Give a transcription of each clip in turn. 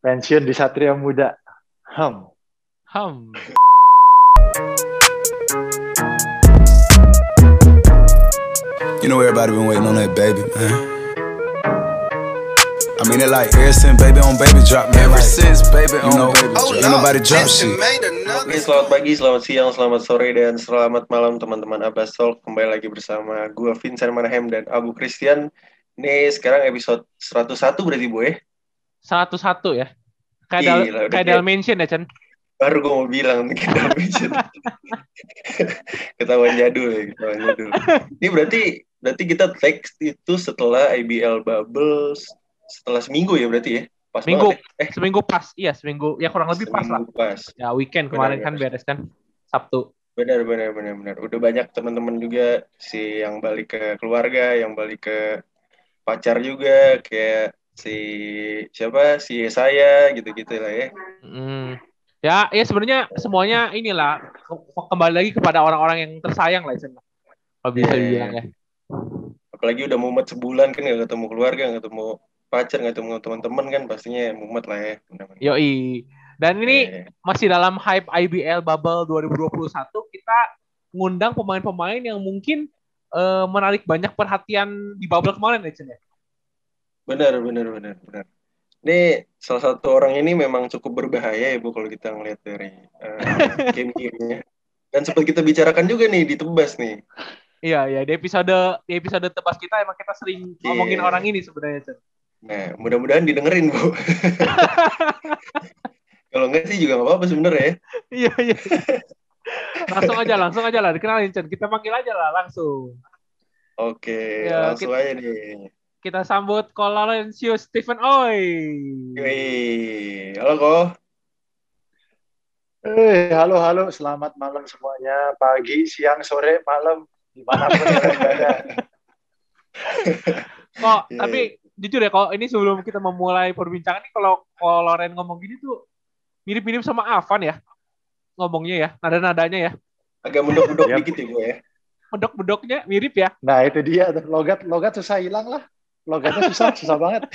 Pensiun di Satria Muda. Ham. Ham. You know everybody been waiting on that baby, man. I mean it like ever since baby on baby drop, man. Ever like, since baby on know, baby drop. Ain't nobody drop shit. Oke, selamat pagi, selamat siang, selamat sore, dan selamat malam teman-teman Abasol. Kembali lagi bersama gue Vincent Manahem dan Abu Christian. Ini sekarang episode 101 berarti Bu ya? 101 ya? Kayak, dal kayak Dalmatian ya, Chen? baru gue mau bilang kita ketahuan jadul ya ketahuan jadul. Ini berarti berarti kita take itu setelah IBL bubble setelah seminggu ya berarti ya? Pas minggu ya? eh. Seminggu pas. Iya seminggu. Ya kurang lebih pas lah. Pas. Ya weekend kemarin benar, kan beres kan sabtu. Benar benar benar benar. Udah banyak teman-teman juga si yang balik ke keluarga yang balik ke pacar juga kayak si siapa si saya gitu gitu lah ya mm Ya, ya sebenarnya semuanya inilah kembali lagi kepada orang-orang yang tersayang lah, Isen. Kalau bisa yeah. dibilang ya. Apalagi udah mumet sebulan kan nggak ketemu keluarga, nggak ketemu pacar, nggak ketemu teman-teman kan pastinya mumet lah ya. Yoi. Dan ini yeah. masih dalam hype IBL Bubble 2021 kita ngundang pemain-pemain yang mungkin uh, menarik banyak perhatian di bubble kemarin ya, Chen ya. Benar, benar, benar, benar. Ini salah satu orang ini memang cukup berbahaya ya bu kalau kita ngelihat dari uh, game-gamenya. Dan sempat kita bicarakan juga nih di tebas nih. Iya iya di episode di episode tebas kita emang kita sering yeah. ngomongin orang ini sebenarnya nah mudah-mudahan didengerin bu. Kalau enggak sih juga nggak apa-apa sebenarnya ya. Iya iya. Langsung aja langsung aja lah. Dikenalin Chen kita panggil aja lah langsung. Oke ya, langsung kita... aja nih kita sambut Ko Laurencio Stephen Oi. Wih, halo Ko. Eh, halo halo, selamat malam semuanya. Pagi, siang, sore, malam, di mana pun ada. kok, yeah. tapi iya. jujur ya, kok ini sebelum kita memulai perbincangan ini, kalau Ko Loren ngomong gini tuh mirip-mirip sama Avan ya, ngomongnya ya, nada-nadanya ya. Agak mendok-mendok dikit ya gue ya. Mendok-mendoknya mirip ya. Nah itu dia, logat logat susah hilang lah logatnya susah, susah banget.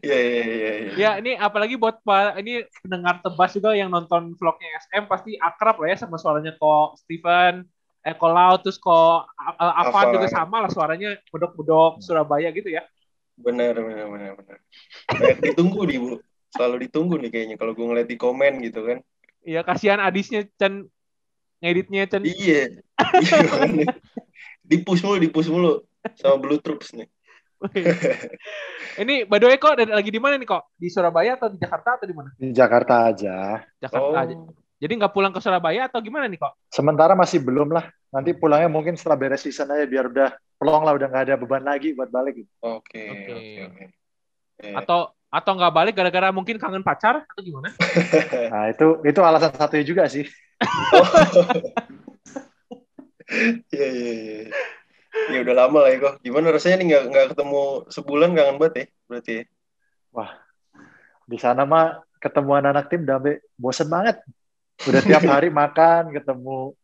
Iya, iya, iya. Ya, ini apalagi buat pak ini pendengar tebas juga yang nonton vlognya SM pasti akrab lah ya sama suaranya kok Steven, eh kok Lau, terus kok apa juga sama lah suaranya bedok-bedok Surabaya gitu ya. Benar, benar, benar, benar. ditunggu nih, Bu. Selalu ditunggu nih kayaknya kalau gue ngeliat di komen gitu kan. Iya, kasihan Adisnya Chan ngeditnya Chan. Iya. iya dipush mulu, dipush mulu sama Blue Troops nih. ini by the way kok lagi di mana nih kok? Di Surabaya atau di Jakarta atau di mana? Di Jakarta aja. Jakarta oh. aja. Jadi nggak pulang ke Surabaya atau gimana nih kok? Sementara masih belum lah. Nanti pulangnya mungkin setelah beres season aja biar udah pelong lah udah nggak ada beban lagi buat balik. Oke. Oke. Eh. Atau atau nggak balik gara-gara mungkin kangen pacar atau gimana? nah itu itu alasan satunya juga sih. Iya iya iya ya udah lama lah ya kok. Gimana rasanya nih nggak nggak ketemu sebulan kangen banget ya berarti ya? Wah, di sana mah ketemu anak-anak tim udah bosen banget. Udah tiap hari makan, ketemu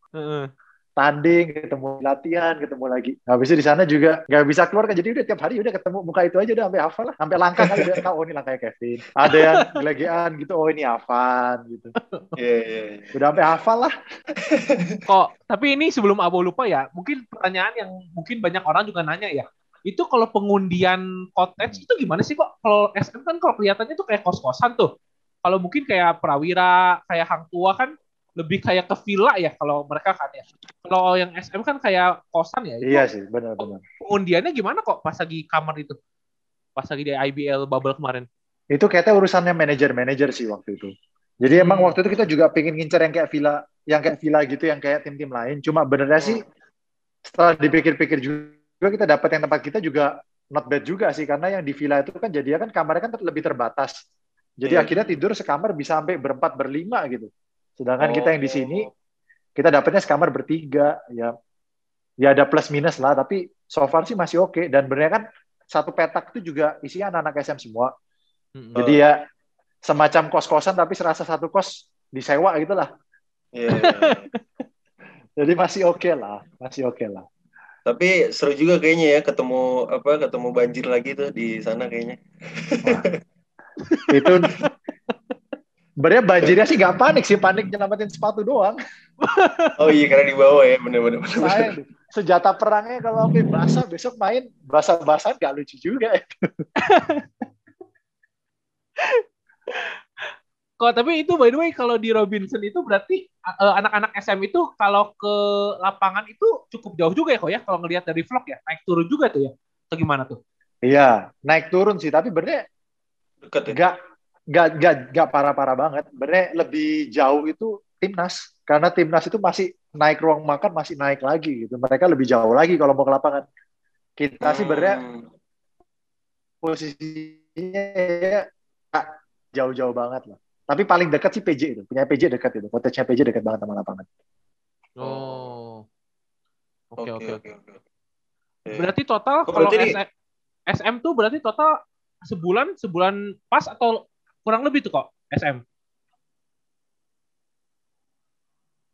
tanding, ketemu latihan, ketemu lagi. Habis itu di sana juga nggak bisa keluar kan, jadi udah tiap hari udah ketemu muka itu aja udah sampai hafal lah, sampai langkah kali udah tahu oh ini langkahnya Kevin. Ada yang gelegean gitu, oh ini Avan gitu. Iya yeah, iya. Yeah, Udah sampai hafal lah. Kok, tapi ini sebelum Abo lupa ya, mungkin pertanyaan yang mungkin banyak orang juga nanya ya. Itu kalau pengundian cottage itu gimana sih kok? Kalau SM kan kalau kelihatannya tuh kayak kos-kosan tuh. Kalau mungkin kayak Prawira, kayak Hang Tua kan lebih kayak ke villa ya kalau mereka kan ya. Kalau yang SM kan kayak kosan ya. Iya sih, benar-benar. Pengundiannya gimana kok pas lagi kamar itu? Pas lagi di IBL bubble kemarin. Itu kayaknya urusannya manajer-manajer sih waktu itu. Jadi hmm. emang waktu itu kita juga pengen ngincer yang kayak villa, yang kayak villa gitu, yang kayak tim-tim lain. Cuma benernya sih setelah dipikir-pikir juga kita dapat yang tempat kita juga not bad juga sih karena yang di villa itu kan jadi kan kamarnya kan lebih terbatas. Jadi yeah. akhirnya tidur sekamar bisa sampai berempat berlima gitu. Sedangkan oh. kita yang di sini kita dapatnya sekamar bertiga ya ya ada plus minus lah tapi so far sih masih oke okay. dan benernya kan satu petak itu juga isinya anak-anak SM semua. Mm-hmm. Jadi ya semacam kos-kosan tapi serasa satu kos disewa gitu lah. Yeah. Jadi masih oke okay lah, masih oke okay lah. Tapi seru juga kayaknya ya ketemu apa ketemu banjir lagi tuh di sana kayaknya. itu sebenarnya banjirnya sih gak panik sih panik nyelamatin sepatu doang Oh iya karena di bawah ya bener-bener. saya senjata perangnya kalau sampai basah besok main basah-basah gak lucu juga ya. Kok tapi itu by the way kalau di Robinson itu berarti eh, anak-anak SM itu kalau ke lapangan itu cukup jauh juga ya kok ya kalau ngelihat dari vlog ya naik turun juga tuh ya atau gimana tuh? iya naik turun sih tapi benernya Deket ya. gak gak gak gak parah-parah banget benernya lebih jauh itu timnas karena timnas itu masih naik ruang makan masih naik lagi gitu mereka lebih jauh lagi kalau mau ke lapangan kita sih benernya Hmm. posisinya ya nggak jauh-jauh banget lah. Tapi paling dekat sih PJ itu. Punya PJ dekat itu. Cottage-nya PJ dekat banget sama lapangan. Oh. Oke oke oke. oke. Berarti total Oh, kalau SM, SM tuh berarti total sebulan sebulan pas atau kurang lebih tuh kok SM?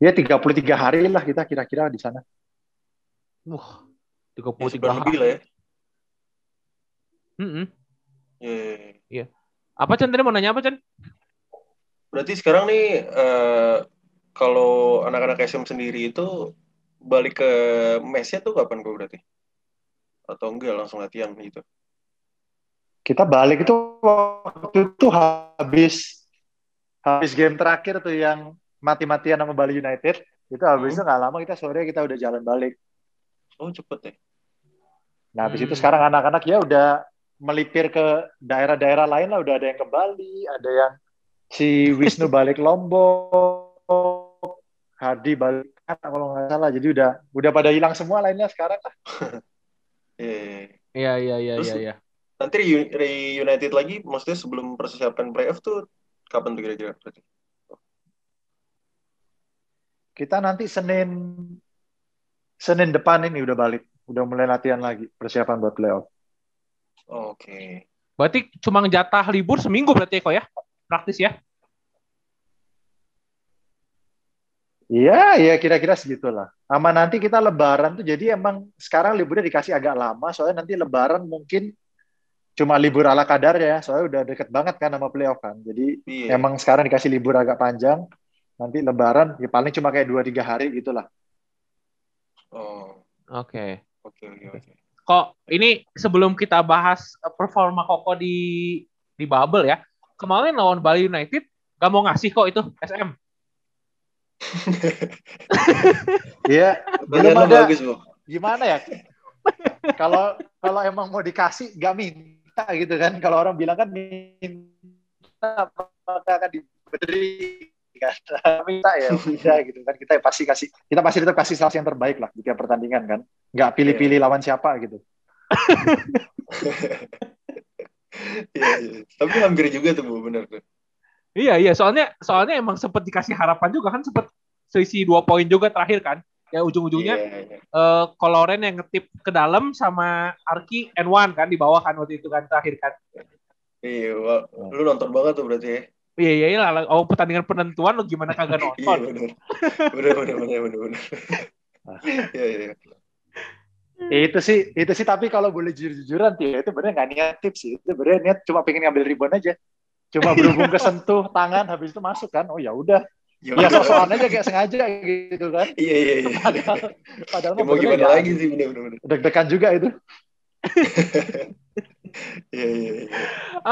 Ya 33 hari lah kita kira-kira di sana. Wah, Ya, 33 sebulan lebih hari. lah ya. Mm-mm. Iya, iya, iya. Apa Chan tadi mau nanya apa Chan? Berarti sekarang nih eh, kalau anak-anak SM sendiri itu balik ke mesnya tuh kapan gue berarti? Atau enggak langsung latihan gitu? Kita balik itu waktu itu habis habis game terakhir tuh yang mati-matian sama Bali United. Itu habis Hmm. itu nggak lama kita sore kita udah jalan balik. Oh cepet ya? Nah, habis itu Hmm. sekarang anak-anak ya udah melipir ke daerah-daerah lain lah. Udah ada yang ke Bali, ada yang si Wisnu balik Lombok, Hadi balik kalau nggak salah. Jadi udah udah pada hilang semua lainnya sekarang lah. Iya, iya, iya. Iya Nanti reun- reunited lagi, maksudnya sebelum persiapan playoff tuh kapan tuh kira-kira? berarti? Kita nanti Senin Senin depan ini udah balik, udah mulai latihan lagi persiapan buat playoff. Oke. Berarti cuma jatah libur seminggu berarti ya kok ya? Praktis ya? Iya, ya kira-kira segitulah. Sama nanti kita lebaran tuh jadi emang sekarang liburnya dikasih agak lama soalnya nanti lebaran mungkin cuma libur ala kadar ya, soalnya udah deket banget kan sama playoff kan. Jadi Iya. emang sekarang dikasih libur agak panjang, nanti lebaran ya paling cuma kayak 2-3 hari gitulah. Oh, Oke. oke oke oke. Kok ini sebelum kita bahas eh, performa Koko di di Bubble ya. Kemarin lawan Bali United gak mau ngasih kok itu SM. Iya, belum ada bagus, gimana ya? Kalau kalau emang mau dikasih gak minta gitu kan. Kalau orang bilang kan minta maka akan diberi kan. minta ya udah gitu kan. Kita pasti kasih kita pasti tetap kasih salah yang terbaik lah di tiap pertandingan kan. Nggak pilih-pilih lawan siapa gitu. Iya, iya. Tapi hampir juga tuh, Bu, bener tuh. Iya iya soalnya soalnya emang sempet dikasih harapan juga kan sempet selisih dua poin juga terakhir kan. Ya ujung-ujungnya Iya, iya. eh Koloren yang ngetip ke dalam sama Arki and One kan di bawah kan waktu itu kan terakhir kan. Iya, wah, lu nonton banget tuh berarti ya. Iya iya iya lah. Oh pertandingan penentuan lo gimana kagak Iya, nonton? bener. Bener, bener, bener, bener, bener. Iya, iya. iya. itu sih itu sih tapi kalau boleh jujur-jujuran ya itu bener nggak niat tips sih. Itu bener niat cuma pengen ngambil rebound aja. Cuma berhubung kesentuh tangan habis itu masuk kan. Oh ya udah. Ya, Ya sosokan aja kayak sengaja gitu kan. Iya, iya, iya. Padahal padahal Ya, mau gimana nggak. lagi sih, bener, bener, bener. Deg-degan juga itu. Iya, iya, iya.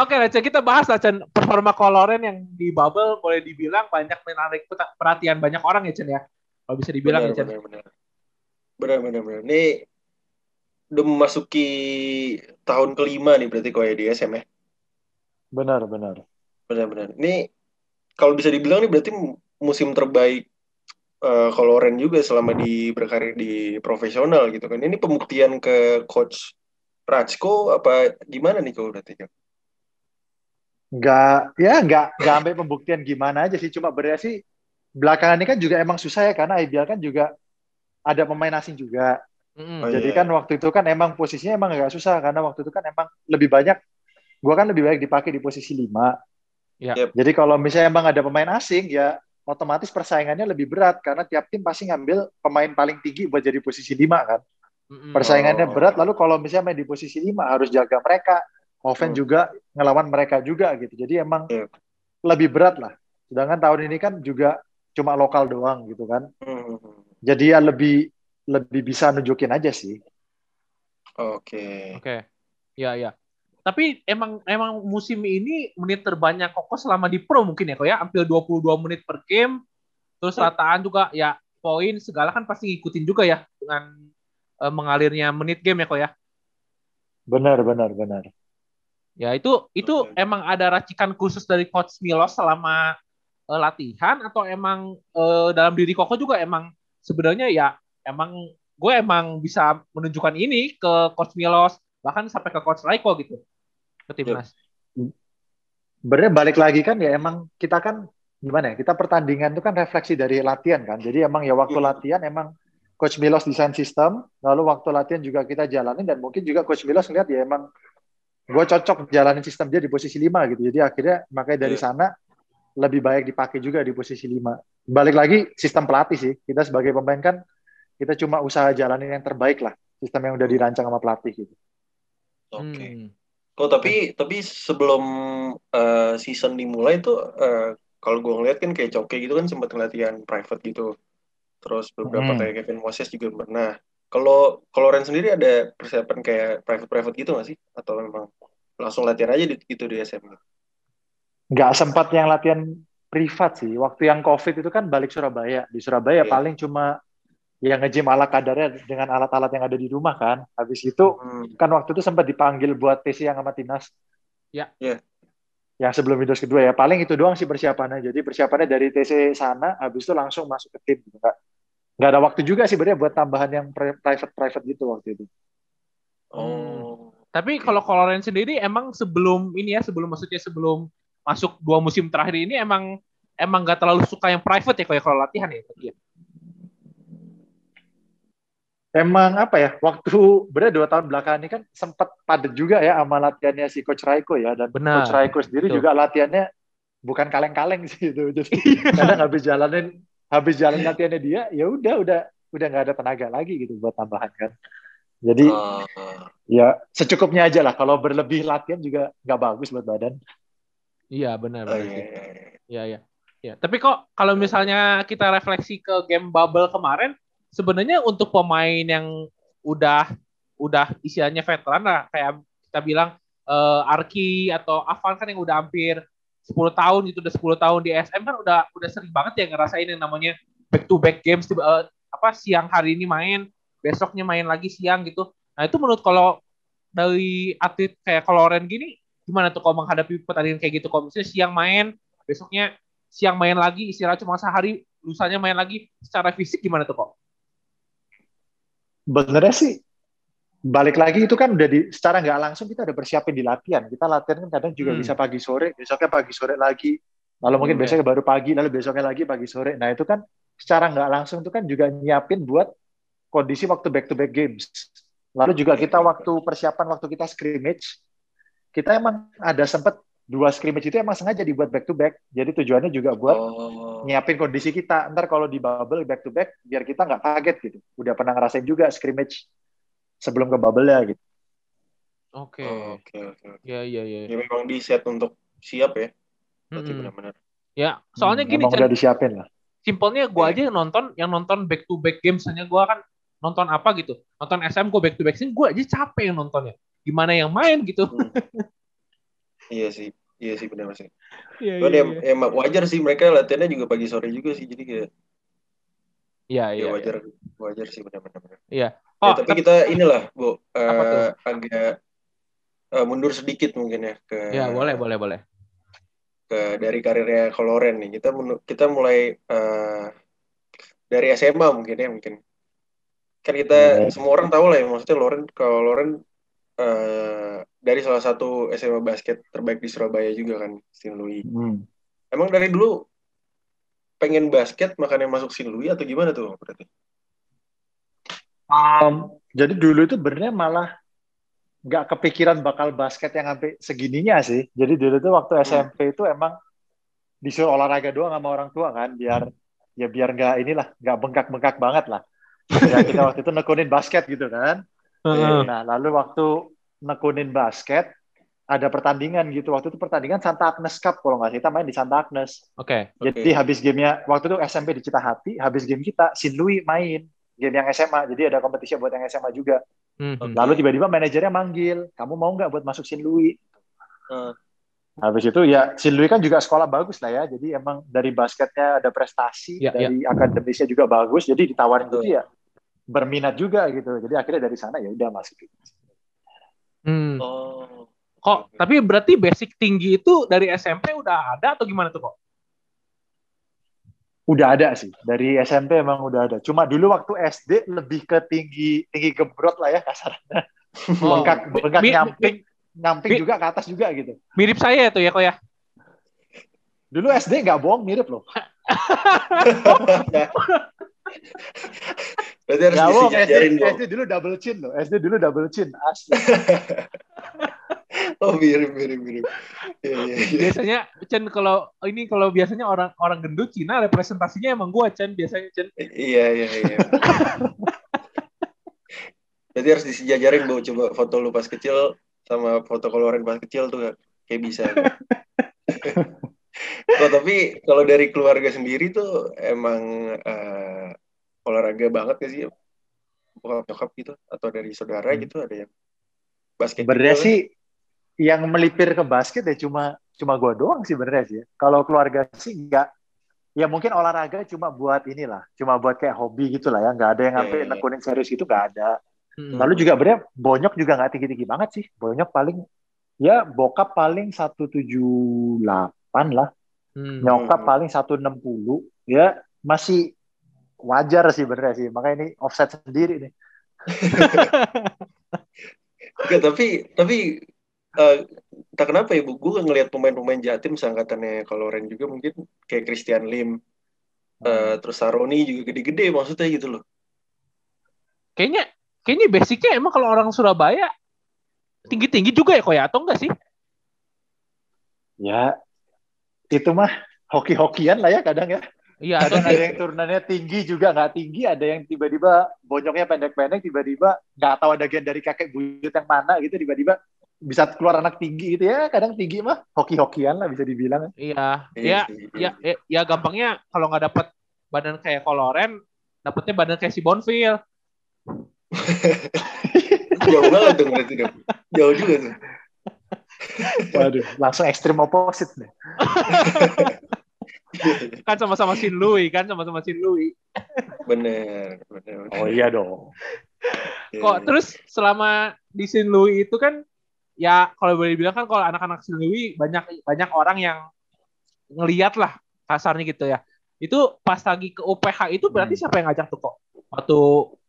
Oke, Chan, kita bahas lah Chan performa Koloren yang di bubble boleh dibilang banyak menarik perhatian banyak orang ya Chan ya. Kalau bisa dibilang Benar, ya Chan. benar, benar. Benar, benar, benar. Ini udah memasuki tahun kelima nih berarti kok ya di SM ya. Benar, benar. Benar, benar. Ini kalau bisa dibilang nih berarti musim terbaik eh, kalau Ren juga selama di berkarir di profesional gitu kan. Ini pembuktian ke coach Rajko apa gimana nih kalau berarti? Nggak, ya nggak, nggak sampai pembuktian gimana aja sih. Cuma bener sih belakangan ini kan juga emang susah ya karena IBL kan juga ada pemain asing juga. Mm-mm. Oh, Jadi iya. kan waktu itu kan emang posisinya emang agak susah karena waktu itu kan emang lebih banyak. Gua kan lebih banyak dipakai di posisi 5. Ya. Yep. Jadi kalau misalnya emang ada pemain asing ya otomatis persaingannya lebih berat karena tiap tim pasti ngambil pemain paling tinggi buat jadi posisi 5 kan. Persaingannya Oh. berat. Lalu kalau misalnya main di posisi 5 harus jaga mereka. Offense Hmm. juga ngelawan mereka juga gitu. Jadi emang Iya. lebih berat lah. Sedangkan tahun ini kan juga cuma lokal doang gitu kan. Hmm. Jadi ya lebih lebih bisa nunjukin aja sih. Oke. Oke. Ya, ya. Tapi emang emang musim ini menit terbanyak Koko selama di pro mungkin ya kok ya, hampir 22 menit per game. Terus rataan juga ya poin segala kan pasti ngikutin juga ya dengan eh, mengalirnya menit game ya kok ya. Benar, benar, benar. Ya itu itu Oke. emang ada racikan khusus dari coach Milos selama eh, latihan atau emang eh, dalam diri Koko juga emang sebenarnya ya emang gue emang bisa menunjukkan ini ke coach Milos bahkan sampai ke coach Raiko gitu ke timnas. Sebenarnya balik lagi kan ya emang kita kan gimana ya? Kita pertandingan itu kan refleksi dari latihan kan. Jadi emang ya waktu Hmm. latihan emang Coach Milos desain sistem, lalu waktu latihan juga kita jalanin dan mungkin juga Coach Milos ngeliat ya emang gue cocok jalanin sistem dia di posisi 5 gitu. Jadi akhirnya makanya dari Iya. sana lebih baik dipakai juga di posisi 5. Balik lagi sistem pelatih sih. Kita sebagai pemain kan kita cuma usaha jalanin yang terbaik lah. Sistem yang udah dirancang sama pelatih gitu. Oke. Hmm. Oh tapi tapi sebelum eh, season dimulai tuh eh, kalau gue ngeliat kan kayak Coke gitu kan sempat latihan private gitu. Terus beberapa Hmm. kayak Kevin Moses juga pernah. Kalau kalau Ren sendiri ada persiapan kayak private private gitu nggak sih? Atau memang langsung latihan aja di, gitu di SM? nggak sempat yang latihan privat sih. Waktu yang COVID itu kan balik Surabaya. Di Surabaya Iya. paling cuma yang nge-gym ala kadarnya dengan alat-alat yang ada di rumah kan. Habis itu Hmm. kan waktu itu sempat dipanggil buat TC yang sama timnas. Ya. Iya. Yang sebelum Windows kedua ya. Paling itu doang sih persiapannya. Jadi persiapannya dari TC sana, habis itu langsung masuk ke tim. Gitu. Nggak, nggak ada waktu juga sih sebenarnya buat tambahan yang private-private gitu waktu itu. Oh. Tapi kalau Koloren sendiri emang sebelum ini ya sebelum maksudnya sebelum masuk dua musim terakhir ini emang emang gak terlalu suka yang private ya kalau kalau latihan ya. Iya. Emang apa ya, waktu bener dua tahun belakangan ini kan sempat padat juga ya sama latihannya si Coach Raiko ya. Dan Benar. Coach Raiko sendiri Betul. juga latihannya bukan kaleng-kaleng sih itu. Jadi kadang habis jalanin, habis jalan latihannya dia, ya udah udah udah nggak ada tenaga lagi gitu buat tambahan kan. Jadi Ah. ya secukupnya aja lah. Kalau berlebih latihan juga nggak bagus buat badan. Iya benar Oh, benar iya, iya, iya. Iya iya. Ya, tapi kok kalau misalnya kita refleksi ke game bubble kemarin, sebenarnya untuk pemain yang udah udah isiannya veteran lah, kayak kita bilang eh, Arki atau Avan kan yang udah hampir 10 tahun gitu, udah 10 tahun di SM kan udah udah sering banget ya ngerasain yang namanya back to back games eh, apa siang hari ini main, besoknya main lagi siang gitu. Nah, itu menurut kalau dari atlet kayak Koloren gini gimana tuh kalau menghadapi pertandingan kayak gitu? Kalau misalnya siang main, besoknya siang main lagi, istirahat cuma sehari, lusanya main lagi, secara fisik gimana tuh kok? Benernya sih balik lagi itu kan udah di secara nggak langsung kita udah persiapin di latihan. Kita latihan kan kadang juga Hmm. bisa pagi sore, besoknya pagi sore lagi. Lalu mungkin Hmm, besoknya baru pagi, lalu besoknya lagi pagi sore. Nah itu kan secara nggak langsung itu kan juga nyiapin buat kondisi waktu back to back games. Lalu juga kita waktu persiapan waktu kita scrimmage, kita emang ada sempet dua scrimmage itu emang sengaja dibuat back to back. Jadi tujuannya juga buat Oh. nyiapin kondisi kita. Ntar kalau di bubble back to back, biar kita nggak kaget gitu. Udah pernah ngerasain juga scrimmage sebelum ke bubble ya gitu. Oke. Oh, Oke, oke, oke. Ya, ya, ya. Ya memang di set untuk siap ya. Berarti Mm-mm. benar-benar. Ya, soalnya Hmm, gini, emang udah disiapin lah. simpelnya gue Iya. aja yang nonton, yang nonton back to back games, hanya gue kan nonton apa gitu, nonton SM gue back to back sini, gue aja capek yang nontonnya. Gimana yang main gitu? Hmm. Iya sih, iya sih benar sih. Iya, Cuman ya, ya wajar sih mereka latihannya juga pagi sore juga sih, jadi kayak Iya, ya iya. wajar, wajar sih benar-benar. Iya. Ya, Oh, tapi tapi- kita inilah, Bu, eh, tuh? agak eh, mundur sedikit mungkin ya ke Ya, boleh, boleh, boleh. ke dari karirnya Koloren nih. Kita kita mulai eh, dari SMA mungkin ya mungkin. Kan kita Boleh. semua orang tahu lah ya maksudnya Loren kalau Loren eh, dari salah satu SMA basket terbaik di Surabaya juga kan, Sin Louis. Hmm. Emang dari dulu pengen basket makanya masuk Sin Louis atau gimana tuh berarti? Um, jadi dulu itu benernya malah nggak kepikiran bakal basket yang sampai segininya sih. Jadi dulu tuh waktu Hmm. SMP itu emang disuruh olahraga doang sama orang tua kan, biar ya biar nggak inilah nggak bengkak-bengkak banget lah. ya kita waktu itu nekunin basket gitu kan. Heeh. Nah, lalu waktu nekunin basket ada pertandingan gitu. Waktu itu pertandingan Santa Agnes Cup kalau nggak salah. kita main di Santa Agnes. Oke. Jadi habis gamenya waktu itu SMP di Citahati, habis game kita Sin Louis main game yang SMA. Jadi ada kompetisi buat yang SMA juga. Mhm. Lalu tiba-tiba manajernya manggil, kamu mau nggak buat masuk Sin Louis? Hmm. Habis itu ya Sin Louis kan juga sekolah bagus lah ya. Jadi emang dari basketnya ada prestasi, Ya, dari akademisnya juga bagus. Jadi ditawarin gitu ya berminat juga gitu. Jadi akhirnya dari sana ya udah masuk. Hmm. Oh. Kok tapi berarti basic tinggi itu dari SMP udah ada atau gimana tuh kok? Udah ada sih. Dari SMP emang udah ada. Cuma dulu waktu SD lebih ke tinggi tinggi gembrot lah ya kasarnya. Oh. Bengkak bengkak Mi- nyamping nyamping Mi- juga ke atas juga gitu. Mirip saya tuh ya kok ya. Dulu SD nggak bohong mirip loh. Berarti harus bohong SD, dong. SD dulu double chin loh. SD dulu double chin asli. Oh mirip mirip mirip. Iya iya iya. Biasanya Chen kalau ini kalau biasanya orang orang gendut Cina representasinya emang gua Chen biasanya Chen. Iya iya iya. Berarti harus disejajarin bu coba foto lu pas kecil sama foto keluaran pas kecil tuh kayak bisa. oh, tapi kalau dari keluarga sendiri tuh emang eh, olahraga banget gak sih? Bokap nyokap gitu atau dari saudara Hmm. gitu ada yang basket Sebenarnya juga sih yang melipir ke basket ya cuma cuma gua doang sih sebenarnya sih. Kalau keluarga sih enggak. Ya mungkin olahraga cuma buat inilah, cuma buat kayak hobi gitu lah ya. Nggak ada yang Iya, sampai iya, iya. nekunin serius gitu nggak ada. Hmm. Lalu juga benernya bonyok juga nggak tinggi-tinggi banget sih. Bonyok paling ya bokap paling 178 lah. Hmm. Nyokap Hmm. paling 160. Ya masih wajar sih benernya sih. Makanya ini offset sendiri nih. Enggak, tapi tapi eh, tak kenapa ya bu, gue ngelihat pemain-pemain Jatim seangkatannya kalau Ren juga mungkin kayak Christian Lim, eh, terus Saroni juga gede-gede maksudnya gitu loh. Kayaknya kayaknya basicnya emang kalau orang Surabaya tinggi-tinggi juga ya kok ya atau enggak sih? Ya itu mah hoki-hokian lah ya kadang ya. Iya, ada yang turunannya tinggi juga nggak tinggi, ada yang tiba-tiba bonyoknya pendek-pendek, tiba-tiba nggak tahu ada gen dari kakek buyut yang mana gitu, tiba-tiba bisa keluar anak tinggi gitu ya. Kadang tinggi mah hoki-hokian lah bisa dibilang. iya, Iya ya, sih, ya, ya, ya gampangnya kalau nggak dapat badan kayak Koloren, dapetnya badan kayak si Bonfil. Jauh banget dong berarti dong. Jauh juga tuh. Waduh, langsung ekstrim opposite nih. Kan sama-sama Sin Louis kan, sama-sama Sin Louis. bener, bener. bener. Oh iya dong. Iya, Kok iya. terus selama di Sin Louis itu kan ya kalau boleh dibilang kan kalau anak-anak Sin Louis banyak banyak orang yang ngeliat lah kasarnya gitu ya. Itu pas lagi ke UPH itu berarti Hmm. siapa yang ngajak tuh kok? Waktu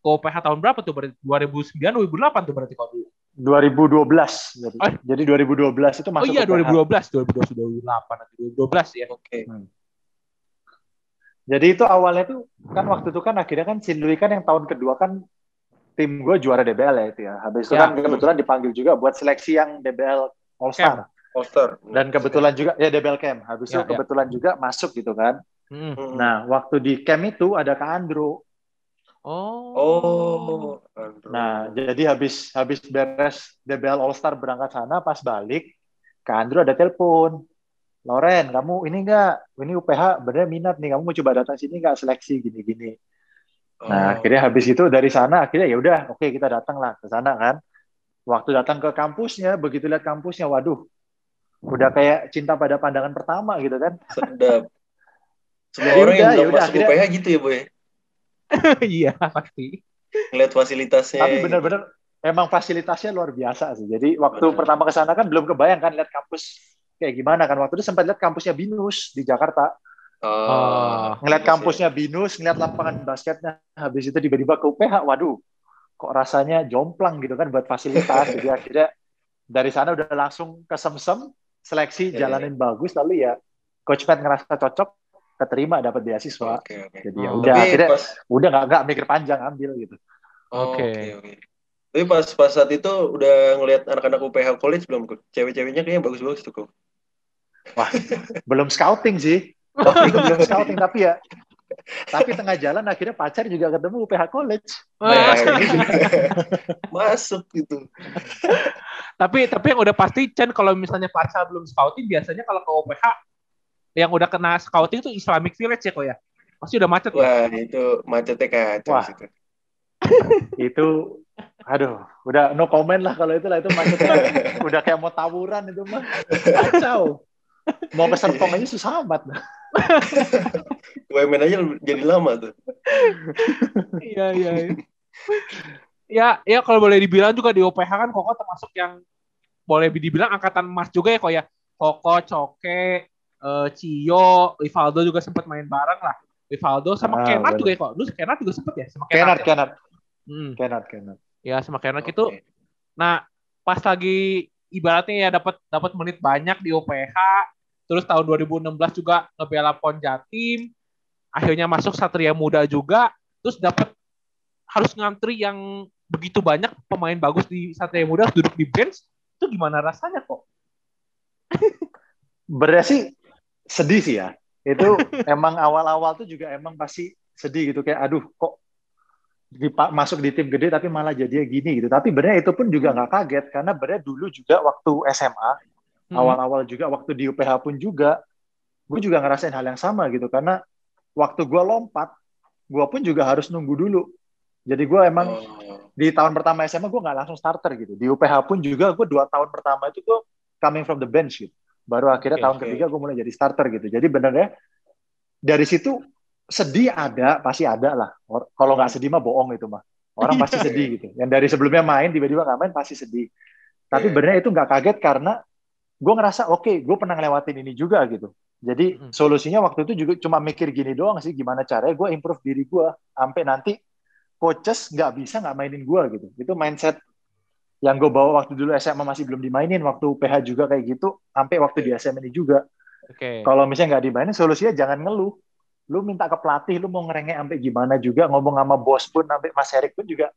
ke UPH tahun berapa tuh? Berarti 2009 2008 tuh berarti kok dulu. 2012 jadi. Oh. Jadi 2012 itu Oh masuk iya ke PH. 2012, 2012 2008 atau 2012 ya. Oke. Jadi itu awalnya tuh kan waktu itu kan akhirnya kan Sin Louis kan yang tahun kedua kan tim gue juara DBL ya itu ya. Habis itu Ya. kan kebetulan dipanggil juga buat seleksi yang DBL All Star. All-Star. Dan kebetulan juga ya DBL Camp. Habis itu Ya, ya. kebetulan juga masuk gitu kan. Hmm. Hmm. Nah, waktu di camp itu ada Kak Andro. Oh. Oh. Andrew. Nah, jadi habis habis beres DBL All Star berangkat sana pas balik Kak Andro ada telepon. Loren, kamu ini enggak? Ini UPH bener minat nih, kamu mau coba datang sini enggak seleksi gini-gini. Nah, Oh. akhirnya habis itu dari sana akhirnya ya udah, oke kita datang lah ke sana kan. Waktu datang ke kampusnya, begitu lihat kampusnya, waduh, udah kayak cinta pada pandangan pertama gitu kan. sedap. Semua Ya orang yang udah, ya udah, masuk akhirnya- UPH gitu ya, Boy. Iya, pasti. Ngeliat fasilitasnya. Tapi bener-bener emang fasilitasnya luar biasa sih. Jadi waktu Bener. pertama ke sana kan belum kebayang kan lihat kampus kayak gimana kan. Waktu itu sempat lihat kampusnya Binus di Jakarta. Oh, Ngeliat iya kampusnya Binus, ngeliat lapangan basketnya. Habis itu tiba-tiba ke UPH, waduh, kok rasanya jomplang gitu kan buat fasilitas. Jadi akhirnya dari sana udah langsung ke Semsem, seleksi Iya, jalanin bagus. Lalu ya Coach Pat ngerasa cocok, keterima dapat beasiswa. Oke, oke. Jadi ya Oh. udah Tapi akhirnya pas udah nggak nggak mikir panjang ambil gitu. Oh, Oke. Oke, oke. Tapi pas pas saat itu udah ngelihat anak-anak UPH college belum? Cewek-ceweknya kayaknya bagus-bagus tuh kok. Belum scouting sih. Waktu itu belum scouting tapi ya Tapi tengah jalan akhirnya pacar juga ketemu UPH College. Nah, Masuk gitu. tapi tapi yang udah pasti Chen kalau misalnya pacar belum scouting biasanya kalau ke OPH yang udah kena scouting itu Islamic Village ya kok ya. Pasti udah macet ya. Wah, itu macetnya kacau Wah. situ. itu aduh udah no comment lah kalau itu lah itu maksudnya udah kayak mau tawuran itu mah kacau mau ke Serpong aja susah amat UMN aja jadi lama tuh. Iya iya. iya. ya ya kalau boleh dibilang juga di OPH kan Koko termasuk yang boleh dibilang angkatan emas juga ya kok ya. Koko, Coke, eh, Cio, Rivaldo juga sempat main bareng lah. Rivaldo sama Ah, Kenat juga ya kok. Lu Kenat juga sempet ya sama Kenat. Kenat ya? Kenat Hmm. Kenat Kenat Ya sama Kenat itu Oke. Nah, pas lagi ibaratnya ya dapat dapat menit banyak di OPH, terus tahun 2016 juga ngebela PON Jatim, akhirnya masuk Satria Muda juga, terus dapat harus ngantri yang begitu banyak pemain bagus di Satria Muda duduk di bench, itu gimana rasanya kok? Berarti sih sedih sih ya. Itu emang awal-awal tuh juga emang pasti sedih gitu kayak aduh kok dipa- masuk di tim gede tapi malah jadi gini gitu. Tapi benernya itu pun juga nggak kaget karena benernya dulu juga waktu SMA Hmm. awal-awal juga waktu di UPH pun juga gue juga ngerasain hal yang sama gitu karena waktu gue lompat gue pun juga harus nunggu dulu. Jadi gue emang Oh. di tahun pertama SMA gue nggak langsung starter gitu. Di UPH pun juga gue dua tahun pertama itu gue coming from the bench gitu. Baru akhirnya Oke, tahun oke. ketiga gue mulai jadi starter gitu. Jadi benernya dari situ sedih ada, pasti ada lah. Kalau nggak sedih mah bohong itu mah. Orang pasti Iya. sedih gitu. Yang dari sebelumnya main tiba-tiba nggak main pasti sedih. Tapi Iya. benernya itu nggak kaget karena gue ngerasa oke, gue pernah ngelewatin ini juga gitu. Jadi solusinya waktu itu juga cuma mikir gini doang sih, gimana caranya gue improve diri gue sampai nanti coaches nggak bisa nggak mainin gue gitu. Itu mindset yang gue bawa waktu dulu SMA masih belum dimainin, waktu PH juga kayak gitu, sampai waktu di SMA ini juga. Oke. Kalau misalnya nggak dimainin, solusinya jangan ngeluh. Lu minta ke pelatih, lu mau ngerengek sampai gimana juga, ngomong sama bos pun, sampai Mas Erik pun juga.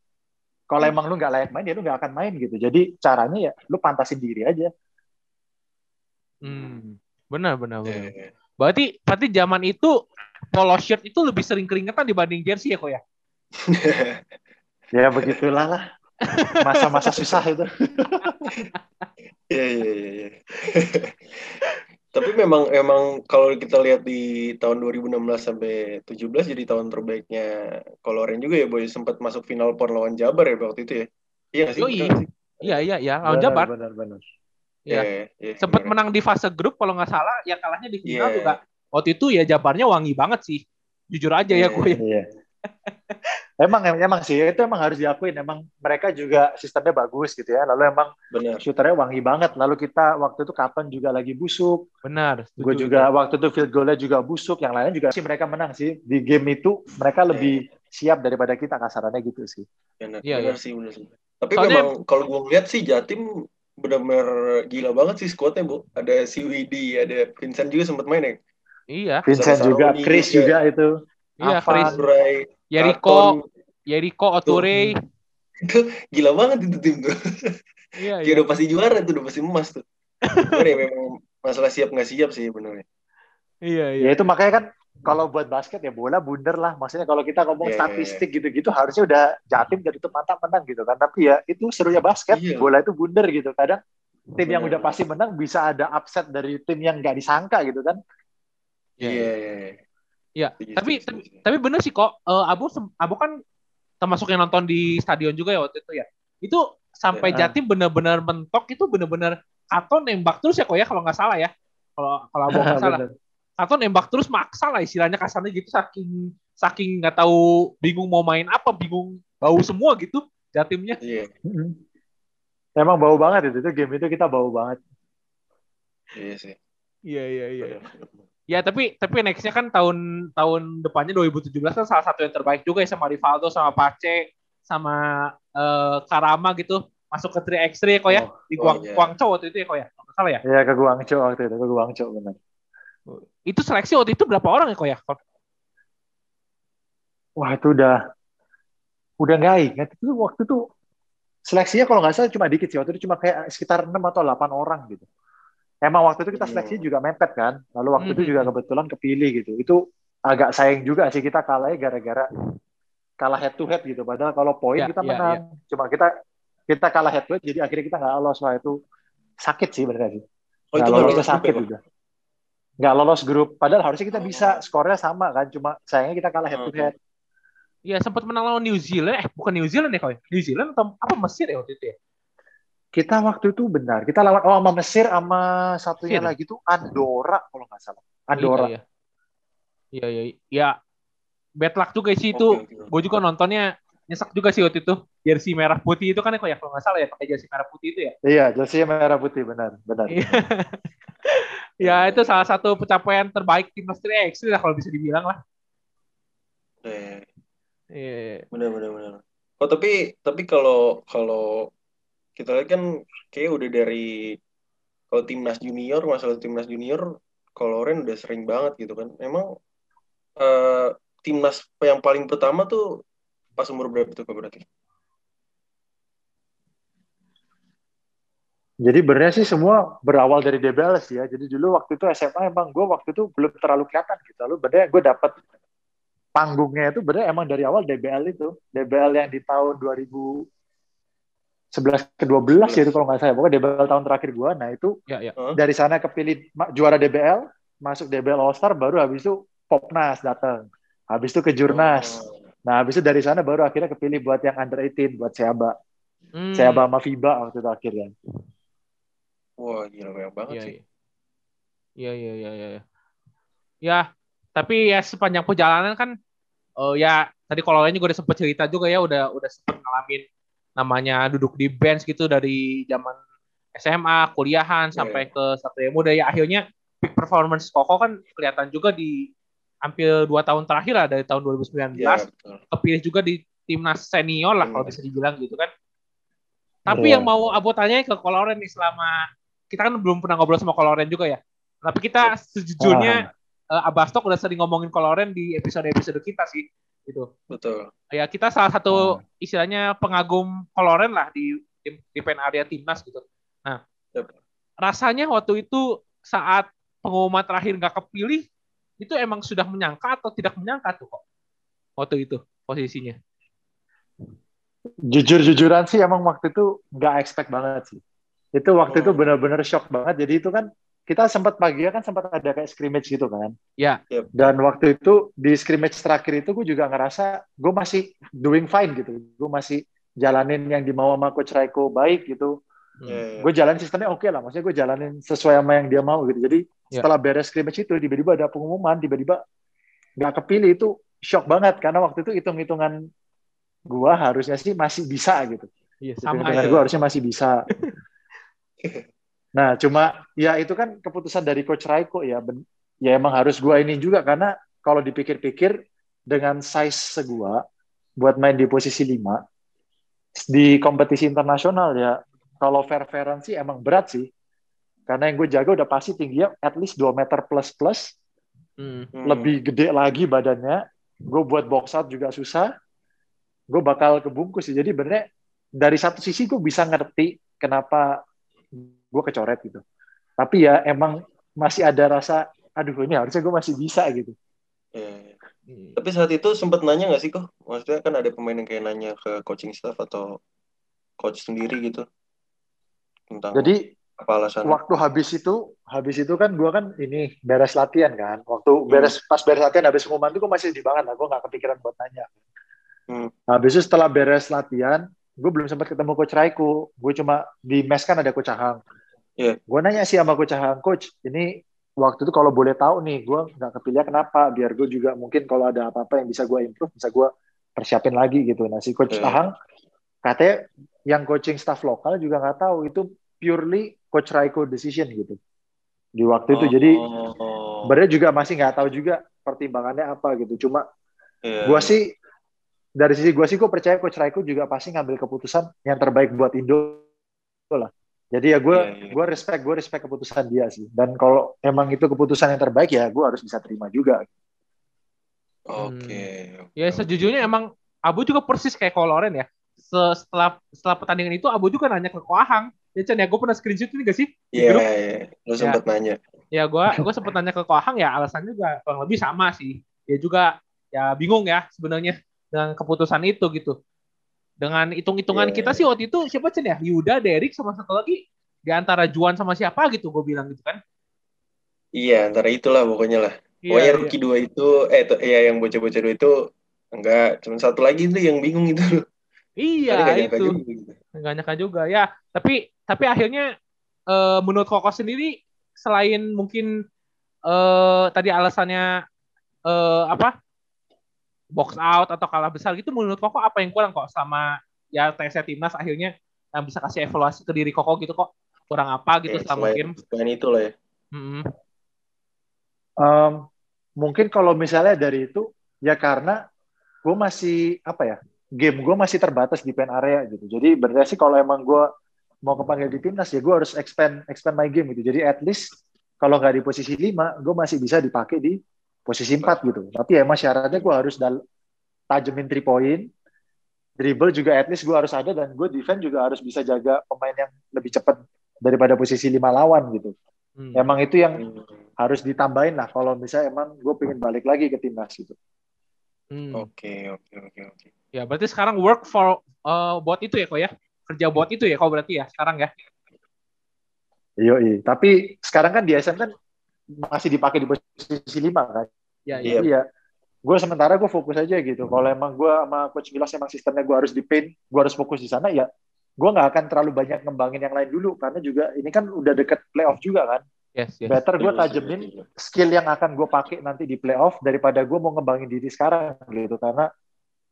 Kalau emang lu nggak layak main, ya lu nggak akan main gitu. Jadi caranya ya lu pantasin diri aja. Hmm. Benar benar benar. Iya. Berarti berarti zaman itu polo shirt itu lebih sering keringetan dibanding jersey ya kok ya? Ya begitulah lah. Masa-masa susah itu. Iya iya iya. iya. Tapi memang emang kalau kita lihat di tahun 2016 sampai 17 jadi tahun terbaiknya Koloren juga ya boy sempat masuk final pon lawan Jabar ya waktu itu ya. Iya sih? Iya iya iya lawan Benar, Jabar. Benar, benar. Iya. Iya, iya, Sempat benar. menang di fase grup kalau nggak salah, ya kalahnya di final Iya. juga. Waktu itu ya Jabarnya wangi banget sih. Jujur aja ya Iya. gue. Iya. emang emang sih itu emang harus diakuin emang mereka juga sistemnya bagus gitu ya lalu emang Benar. shooternya wangi banget lalu kita waktu itu kapan juga lagi busuk Benar. gue juga waktu itu field goalnya juga busuk yang lainnya juga sih mereka menang sih di game itu mereka lebih siap daripada kita kasarannya gitu sih Benar, Iya, benar iya. sih, benar sih. Tapi Soalnya- memang kalau gue ngeliat sih Jatim benar-benar gila banget sih squadnya, Bu. Ada si Widi, ada Vincent juga sempat main ya. Iya. Vincent juga Saroni Chris juga. juga itu Iya. Chris. Bray, Yeriko, Katon. Yeriko, Oture. itu gila banget itu tim tuh. Iya, iya. udah pasti juara tuh, udah pasti emas tuh. Cuman ya memang masalah siap nggak siap sih benernya. Iya, iya. ya itu makanya kan kalau buat basket ya bola bundar lah maksudnya kalau kita ngomong Iya, iya, statistik gitu-gitu harusnya udah jatim dari itu mantap menang gitu kan tapi ya itu serunya basket Iya. bola itu bundar gitu kadang tim yang Benar. udah pasti menang bisa ada upset dari tim yang nggak disangka gitu kan Iya, Iya, iya, iya. Iya, tapi tapi, setuju. tapi bener sih kok. Eh, Abu Abu kan termasuk yang nonton di stadion juga ya waktu itu ya. Itu sampai Ya. Jatim bener-bener mentok itu bener-bener Kato nembak terus ya kok ya kalau nggak salah ya. Kalau kalau Abu nggak salah. Kato nembak terus maksa lah istilahnya kasarnya gitu saking saking nggak tahu bingung mau main apa, bingung bau semua gitu Jatimnya. Iya, emang bau banget itu, itu game itu kita bau banget iya sih. Iya iya iya. Ya tapi tapi nextnya kan tahun tahun depannya 2017 kan salah satu yang terbaik juga ya sama Rivaldo sama Pace sama eh, Karama gitu. Masuk ke 3x3 ya kok ya? Oh, di oh, Guang iya. Guangzhou waktu itu ya kok ya? Nggak salah ya? Ya ke Guangzhou waktu itu ke Guangzhou benar. Itu seleksi waktu itu berapa orang ya kok ya? Wah itu udah udah nggak ingat. Itu waktu itu seleksinya kalau nggak salah cuma dikit sih. Waktu itu cuma kayak sekitar 6 atau 8 orang gitu emang waktu itu kita seleksi Hmm. juga mepet kan lalu waktu itu Hmm. juga kebetulan kepilih gitu itu agak sayang juga sih kita kalahnya gara-gara kalah head to head gitu. Padahal kalau poin Ya, kita ya, menang. Cuma kita kita kalah head to head jadi akhirnya kita nggak lolos. Wah itu sakit sih benernya sih. Oh, Nggak itu lolos sakit ya, juga. Nggak lolos grup. Padahal harusnya kita Oh. bisa skornya sama kan. Cuma sayangnya kita kalah head to head. Iya sempat menang lawan New Zealand. Eh bukan New Zealand ya kau? New Zealand atau apa Mesir ya waktu itu ya? Kita waktu itu benar. Kita lawan oh sama Mesir sama satunya Mesir. lagi tuh Andorra kalau nggak salah. Andorra. Iya, iya. Iya, iya. Ya, bad luck juga sih itu. Oke. Gue juga nontonnya nyesek juga sih waktu itu. Jersey merah putih itu kan ya kok ya kalau nggak salah ya pakai jersey merah putih itu ya. Iya, jersey merah putih benar, benar. Iya. ya itu salah satu pencapaian terbaik timnas 3x lah kalau bisa dibilang lah. Eh, Iya. benar benar benar. Oh tapi tapi kalau kalau kita lihat kan kayak udah dari kalau timnas junior masalah timnas junior kalau Loren udah sering banget gitu kan. Emang eh, timnas yang paling pertama tuh pas umur berapa tuh berarti? Jadi benernya sih semua berawal dari DBL sih ya. Jadi dulu waktu itu SMA emang gue waktu itu belum terlalu kelihatan gitu. Lalu benernya gue dapet panggungnya itu bener emang dari awal DBL itu. DBL yang di tahun 2011 ke 12 ya itu kalau nggak salah. Pokoknya DBL tahun terakhir gue. Nah itu Ya, ya. dari sana kepilih juara DBL, masuk DBL All Star, baru habis itu Popnas datang. Habis itu ke Jurnas. Oh, Nah habis itu dari sana baru akhirnya kepilih buat yang under 18, buat Seaba. Hmm. Seaba sama FIBA waktu itu akhirnya. wah gila banyak banget Iya, sih. iya. Iya, iya, iya, iya. iya. Ya, tapi ya sepanjang perjalanan kan eh ya tadi kalau lain juga udah sempet cerita juga ya udah udah sempet ngalamin namanya duduk di bench gitu dari zaman SMA, kuliahan sampai ke Satria Muda ya akhirnya peak performance Koko kan kelihatan juga di hampir dua tahun terakhir lah dari tahun 2019 Iya betul. kepilih juga di timnas senior lah kalau Hmm. bisa dibilang gitu kan. Tapi Iya. yang mau Abu tanya ke Koloren nih selama kita kan belum pernah ngobrol sama Koloren juga ya. Tapi kita sejujurnya eh, Abastok udah sering ngomongin Koloren di episode-episode kita sih gitu. Betul. Ya kita salah satu istilahnya pengagum Koloren lah di di, di pen area timnas gitu. Nah, Yep. rasanya waktu itu saat pengumuman terakhir nggak kepilih itu emang sudah menyangka atau tidak menyangka tuh kok waktu itu posisinya. Jujur-jujuran sih emang waktu itu nggak expect banget sih. Itu waktu itu Oh. benar-benar shock banget. Jadi itu kan kita sempat pagi kan sempat ada kayak scrimmage gitu kan. Ya. Yep. Dan waktu itu di scrimmage terakhir itu gue juga ngerasa gue masih doing fine gitu. Gue masih jalanin yang dimau sama Coach Raiko baik gitu. Hmm. Iya, iya. Gue jalanin sistemnya oke lah. Maksudnya gue jalanin sesuai sama yang dia mau gitu. Jadi Ya. setelah beres scrimmage itu tiba-tiba ada pengumuman, tiba-tiba nggak kepilih itu shock banget karena waktu itu hitung-hitungan gue harusnya sih masih bisa gitu. Iya, sama Hitung-hitungan ya. gue harusnya masih bisa. Nah, cuma ya itu kan keputusan dari Coach Raiko ya. Ben- ya emang harus gua ini juga karena kalau dipikir-pikir dengan size segua buat main di posisi 5 di kompetisi internasional ya kalau fair-fairan sih emang berat sih. Karena yang gue jaga udah pasti tingginya at least 2 meter plus plus, Hmm. Hmm. lebih gede lagi badannya. Gue buat box out juga susah. Gue bakal kebungkus sih. Jadi benernya dari satu sisi gue bisa ngerti kenapa gue kecoret gitu. Tapi ya emang masih ada rasa, aduh ini harusnya gue masih bisa gitu. Hmm. Tapi saat itu sempat nanya nggak sih kok? Maksudnya kan ada pemain yang kayak nanya ke coaching staff atau coach sendiri gitu tentang Jadi apa alasannya? waktu habis itu, habis itu kan gue kan ini beres latihan kan. Waktu beres pas beres latihan habis pengumuman itu gue masih di banget lah. Gue nggak kepikiran buat nanya. Hmm. Habis itu setelah beres latihan, gue belum sempat ketemu Coach Raiku. Gue cuma di mes kan ada Coach Ahang. Iya. Gue nanya sih sama Coach Ahang, Coach, ini waktu itu kalau boleh tahu nih, gue nggak kepilih kenapa? Biar gue juga mungkin kalau ada apa-apa yang bisa gue improve, bisa gue persiapin lagi gitu. Nah si Coach Iya. Ahang katanya yang coaching staff lokal juga nggak tahu itu purely Coach Raiko decision gitu di waktu itu. Jadi Oh, sebenarnya juga masih nggak tahu juga pertimbangannya apa gitu. Cuma iya, gue sih dari sisi gue sih gue percaya Coach Raiko juga pasti ngambil keputusan yang terbaik buat Indo lah. Jadi ya gue Iya, iya. gue respect gue respect keputusan dia sih. Dan kalau emang itu keputusan yang terbaik ya gue harus bisa terima juga. Oke. Ya sejujurnya emang Abu juga persis kayak Koloren ya. Se- Setelah setelah pertandingan itu Abu juga nanya ke Koahang. Ya Chan ya gue pernah screenshot ini gak sih? Di Iya, grup? iya. Lu sempat nanya. Ya gue gue sempet nanya ke Koahang ya alasannya juga kurang lebih sama sih. ya juga ya bingung ya sebenarnya dengan keputusan itu gitu. Dengan hitung-hitungan Iya. kita sih waktu itu siapa Cen ya? Yuda, Derek sama satu lagi di antara Juan sama siapa gitu gue bilang gitu kan. Iya, antara itulah pokoknya lah. Iya, Pokoknya iya. rookie dua itu, eh tuh, ya yang bocah-bocah dua itu enggak, cuma satu lagi tuh yang bingung itu. Iya, Tadi nyangka itu. juga gitu. Nggak nyangka juga. Ya, tapi tapi akhirnya eh, menurut Koko sendiri selain mungkin eh tadi alasannya eh apa? Box out atau kalah besar gitu menurut Koko apa yang kurang kok sama ya TC Timnas akhirnya yang bisa kasih evaluasi ke diri Koko gitu kok kurang apa gitu Ya, selama selain, game. selain itu lah ya. Mm-mm. Em, mungkin kalau misalnya dari itu ya karena gue masih apa ya game gue masih terbatas di pen area gitu jadi benernya sih kalau emang gue mau kepanggil di timnas ya gue harus expand expand my game gitu jadi at least kalau nggak di posisi 5 gue masih bisa dipakai di posisi 4 gitu tapi ya emang syaratnya gue harus dal tajemin 3 point dribble juga at least gue harus ada dan gue defense juga harus bisa jaga pemain yang lebih cepat daripada posisi 5 lawan gitu Hmm. emang itu yang Hmm. harus ditambahin lah kalau misalnya emang gue pengen balik lagi ke timnas gitu. Hmm. Oke, oke, oke, oke. Ya berarti sekarang work for eh, buat itu ya kok ya kerja buat itu ya kok berarti ya sekarang ya. Iya, tapi sekarang kan di SM kan masih dipakai di posisi lima kan. Ya Iya. ya. Iya. Gue sementara gue fokus aja gitu. Kalau emang gue sama coach Milas emang sistemnya gue harus di paint, gue harus fokus di sana ya. Gue nggak akan terlalu banyak ngembangin yang lain dulu karena juga ini kan udah deket playoff juga kan. Yes yes. Better gue tajemin skill yang akan gue pakai nanti di playoff daripada gue mau ngembangin diri sekarang gitu karena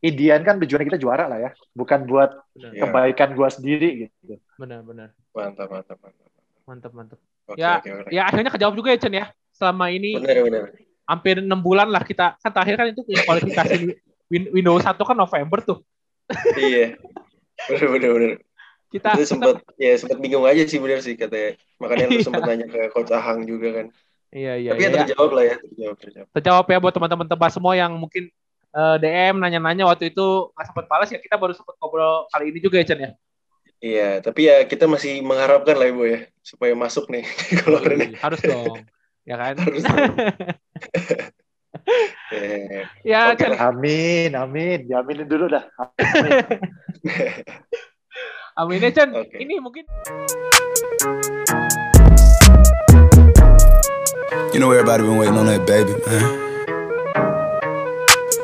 Indian kan tujuan kita juara lah ya, bukan buat Benar Iya. kebaikan gue sendiri gitu. benar benar. Mantap, mantap, mantap. Mantap mantap. Oke, Ya, oke, oke. Ya akhirnya kejawab juga ya Chen ya. Selama ini Benar, benar. hampir enam bulan lah kita kan terakhir kan itu kualifikasi win- Windows 1 kan November tuh. iya. Benar, benar, benar. Kita Itu sempat ya sempat bingung aja sih benar sih katanya. Makanya lu Iya. sempat nanya ke coach Ahang juga kan. iya iya Tapi ya iya. terjawab lah ya, terjawab, terjawab. terjawab ya buat teman-teman tebas semua yang mungkin eh, DM nanya-nanya waktu itu nggak sempat balas ya kita baru sempat ngobrol kali ini juga ya Chen ya. Iya, tapi ya kita masih mengharapkan lah ibu ya supaya masuk nih kalau Rene. harus dong ya kan Harus. Eh, ya Chen lah. Amin, amin. Diaminin dulu dah. amin ya Chen Oke. ini mungkin You know everybody been waiting on that baby, man.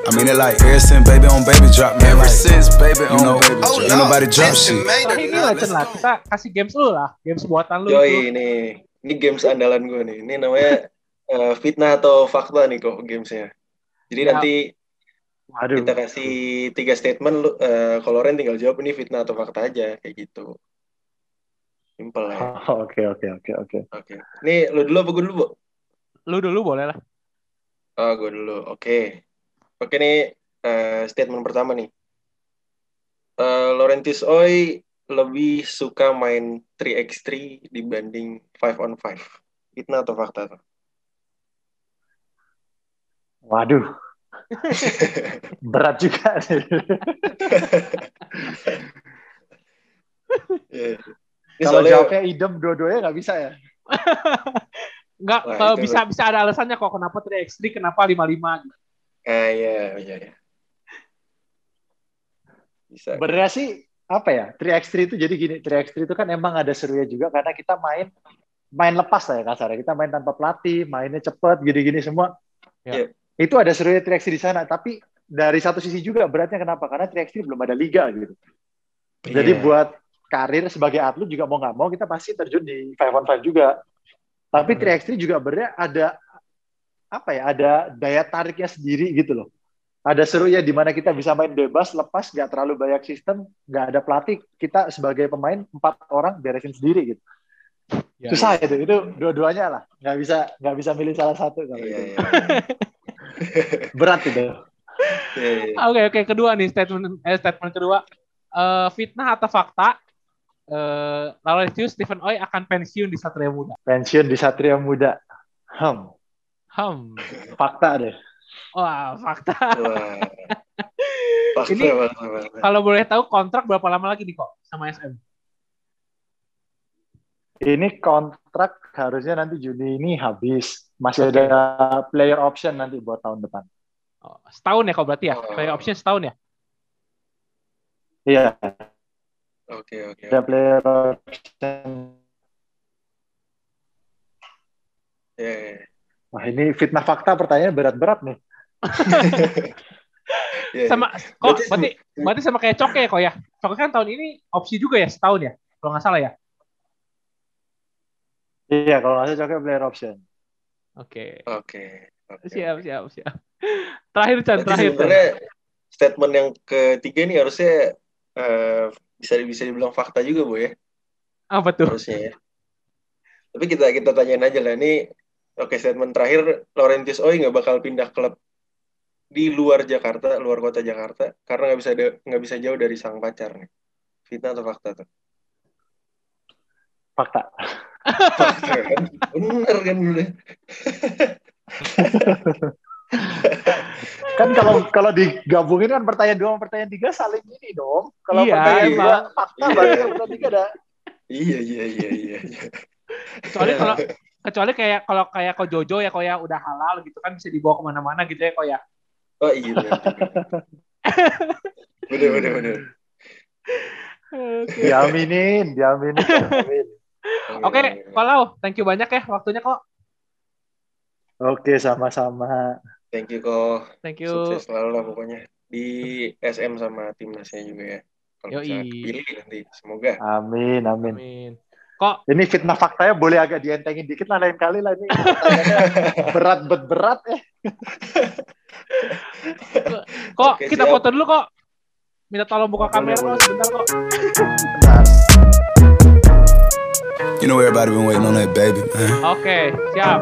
I mean it like ever since baby on baby drop, man. Ever since baby on know, baby drop, ain't nobody drop shit. nah, ini lah Chen lah kita kasih games lu lah games buatan lu Yoi ini, ini games andalan gue nih. Ini namanya eh, fitnah atau fakta nih kok gamesnya. Jadi Ya. nanti Aduh. kita kasih tiga statement, lu, eh, kalau Ren tinggal jawab ini fitnah atau fakta aja kayak gitu. Simple ya. Oh, Oke, oke, oke, oke. Oke. Nih lu dulu apa gue dulu, Bu? lu dulu boleh lah Oh, gue dulu. Oke. Oke nih eh, statement pertama nih. Eh, Laurentis Oi lebih suka main 3x3 dibanding 5 on 5. Fitnah atau fakta tuh? Waduh. Berat juga. Iya. Ini Kalau soalnya jawabnya idem dua-duanya nggak bisa ya. nggak itu- bisa bisa ada alasannya kok kenapa 3x3 kenapa 55 gitu. Ah iya iya iya. Bisa. Sebenarnya sih apa ya? 3x3 itu jadi gini, 3x3 itu kan emang ada serunya juga karena kita main main lepas lah ya kasarnya. Kita main tanpa pelatih, mainnya cepet, gini-gini semua. Ya. Itu ada serunya 3x3 di sana, tapi dari satu sisi juga beratnya kenapa? Karena 3x3 belum ada liga gitu. Jadi Iya. buat karir sebagai atlet juga mau nggak mau kita pasti terjun di 5 on 5 juga. Tapi Hmm. 3x3 juga benernya ada apa ya? Ada daya tariknya sendiri gitu loh. Ada serunya di mana kita bisa main bebas, lepas, nggak terlalu banyak sistem, nggak ada pelatih. Kita sebagai pemain empat orang beresin sendiri gitu. Ya. Susah itu, itu dua-duanya lah. Nggak bisa nggak bisa milih salah satu kalau itu. iya. Berat itu. Iya, iya. Oke oke kedua nih statement eh, statement kedua Eh, fitnah atau fakta eh Laurentius Stephen Oi akan pensiun di Satria Muda. Pensiun di Satria Muda. Hmm, Hmm. fakta deh. Wah fakta. Wah. Fakta, Ini- fakta, fakta. Kalau boleh tahu kontrak berapa lama lagi nih kok sama SM? Ini kontrak harusnya nanti Juni ini habis. Masih ada player option nanti buat tahun depan. Oh, setahun ya kok berarti ya? Oh. Player option setahun ya? Iya, Oke oke. ada player option. Ya, ya, ya. Wah ini fitnah fakta pertanyaan berat-berat nih. Ya, ya. Sama kok Berarti berarti berarti sama kayak Coke ya kok ya? Coke kan tahun ini opsi juga ya setahun ya? Kalau nggak salah ya? Iya, kalau nggak salah cocoknya player option. Oke. Oke. oke. Siap, siap, siap. Terakhir Chan, Berarti terakhir. Sebenarnya statement yang ketiga nih harusnya eh, bisa bisa dibilang fakta juga bu ya Apa tuh? harusnya ya. Tapi kita kita tanyain aja lah ini. Oke statement terakhir Laurentius Oi nggak bakal pindah klub di luar Jakarta, luar kota Jakarta karena nggak bisa nggak bisa jauh dari sang pacar nih. Fitnah atau fakta tuh? Fakta. Fakta kan? Bener kan udah. Kan kalau kalau digabungin kan pertanyaan dua sama pertanyaan tiga saling ini dong. Kalau Iya, pertanyaan dua fakta Iya. baru pertanyaan tiga ada. Iya iya iya iya. iya. Kecuali kalau kecuali kayak kalau kayak kok Jojo ya kok ya udah halal gitu kan bisa dibawa ke mana-mana gitu ya kok ya. Oh iya bener. Bener bener. Oke. Diaminin, diaminin. diaminin. Oke, kalau thank you banyak ya waktunya kok. Oke, sama-sama. Thank you kok. Thank you. Sukses selalu lah pokoknya di SM sama timnasnya juga ya. Kalau bisa pilih nanti, semoga. Amin, amin. Amin. Kok Ini fitnah faktanya boleh agak dientengin dikit lah lain kali lah ini. Berat bet berat eh. kok Oke, kita siap. foto dulu kok. Minta tolong buka kamera kok sebentar kok. You know everybody been waiting on that baby, man. Oke, siap.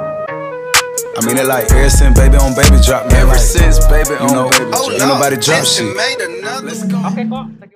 I mean it like ever since baby on baby drop, man. Ever since baby on baby drop. Ain't nobody drop shit. Oke kok. You.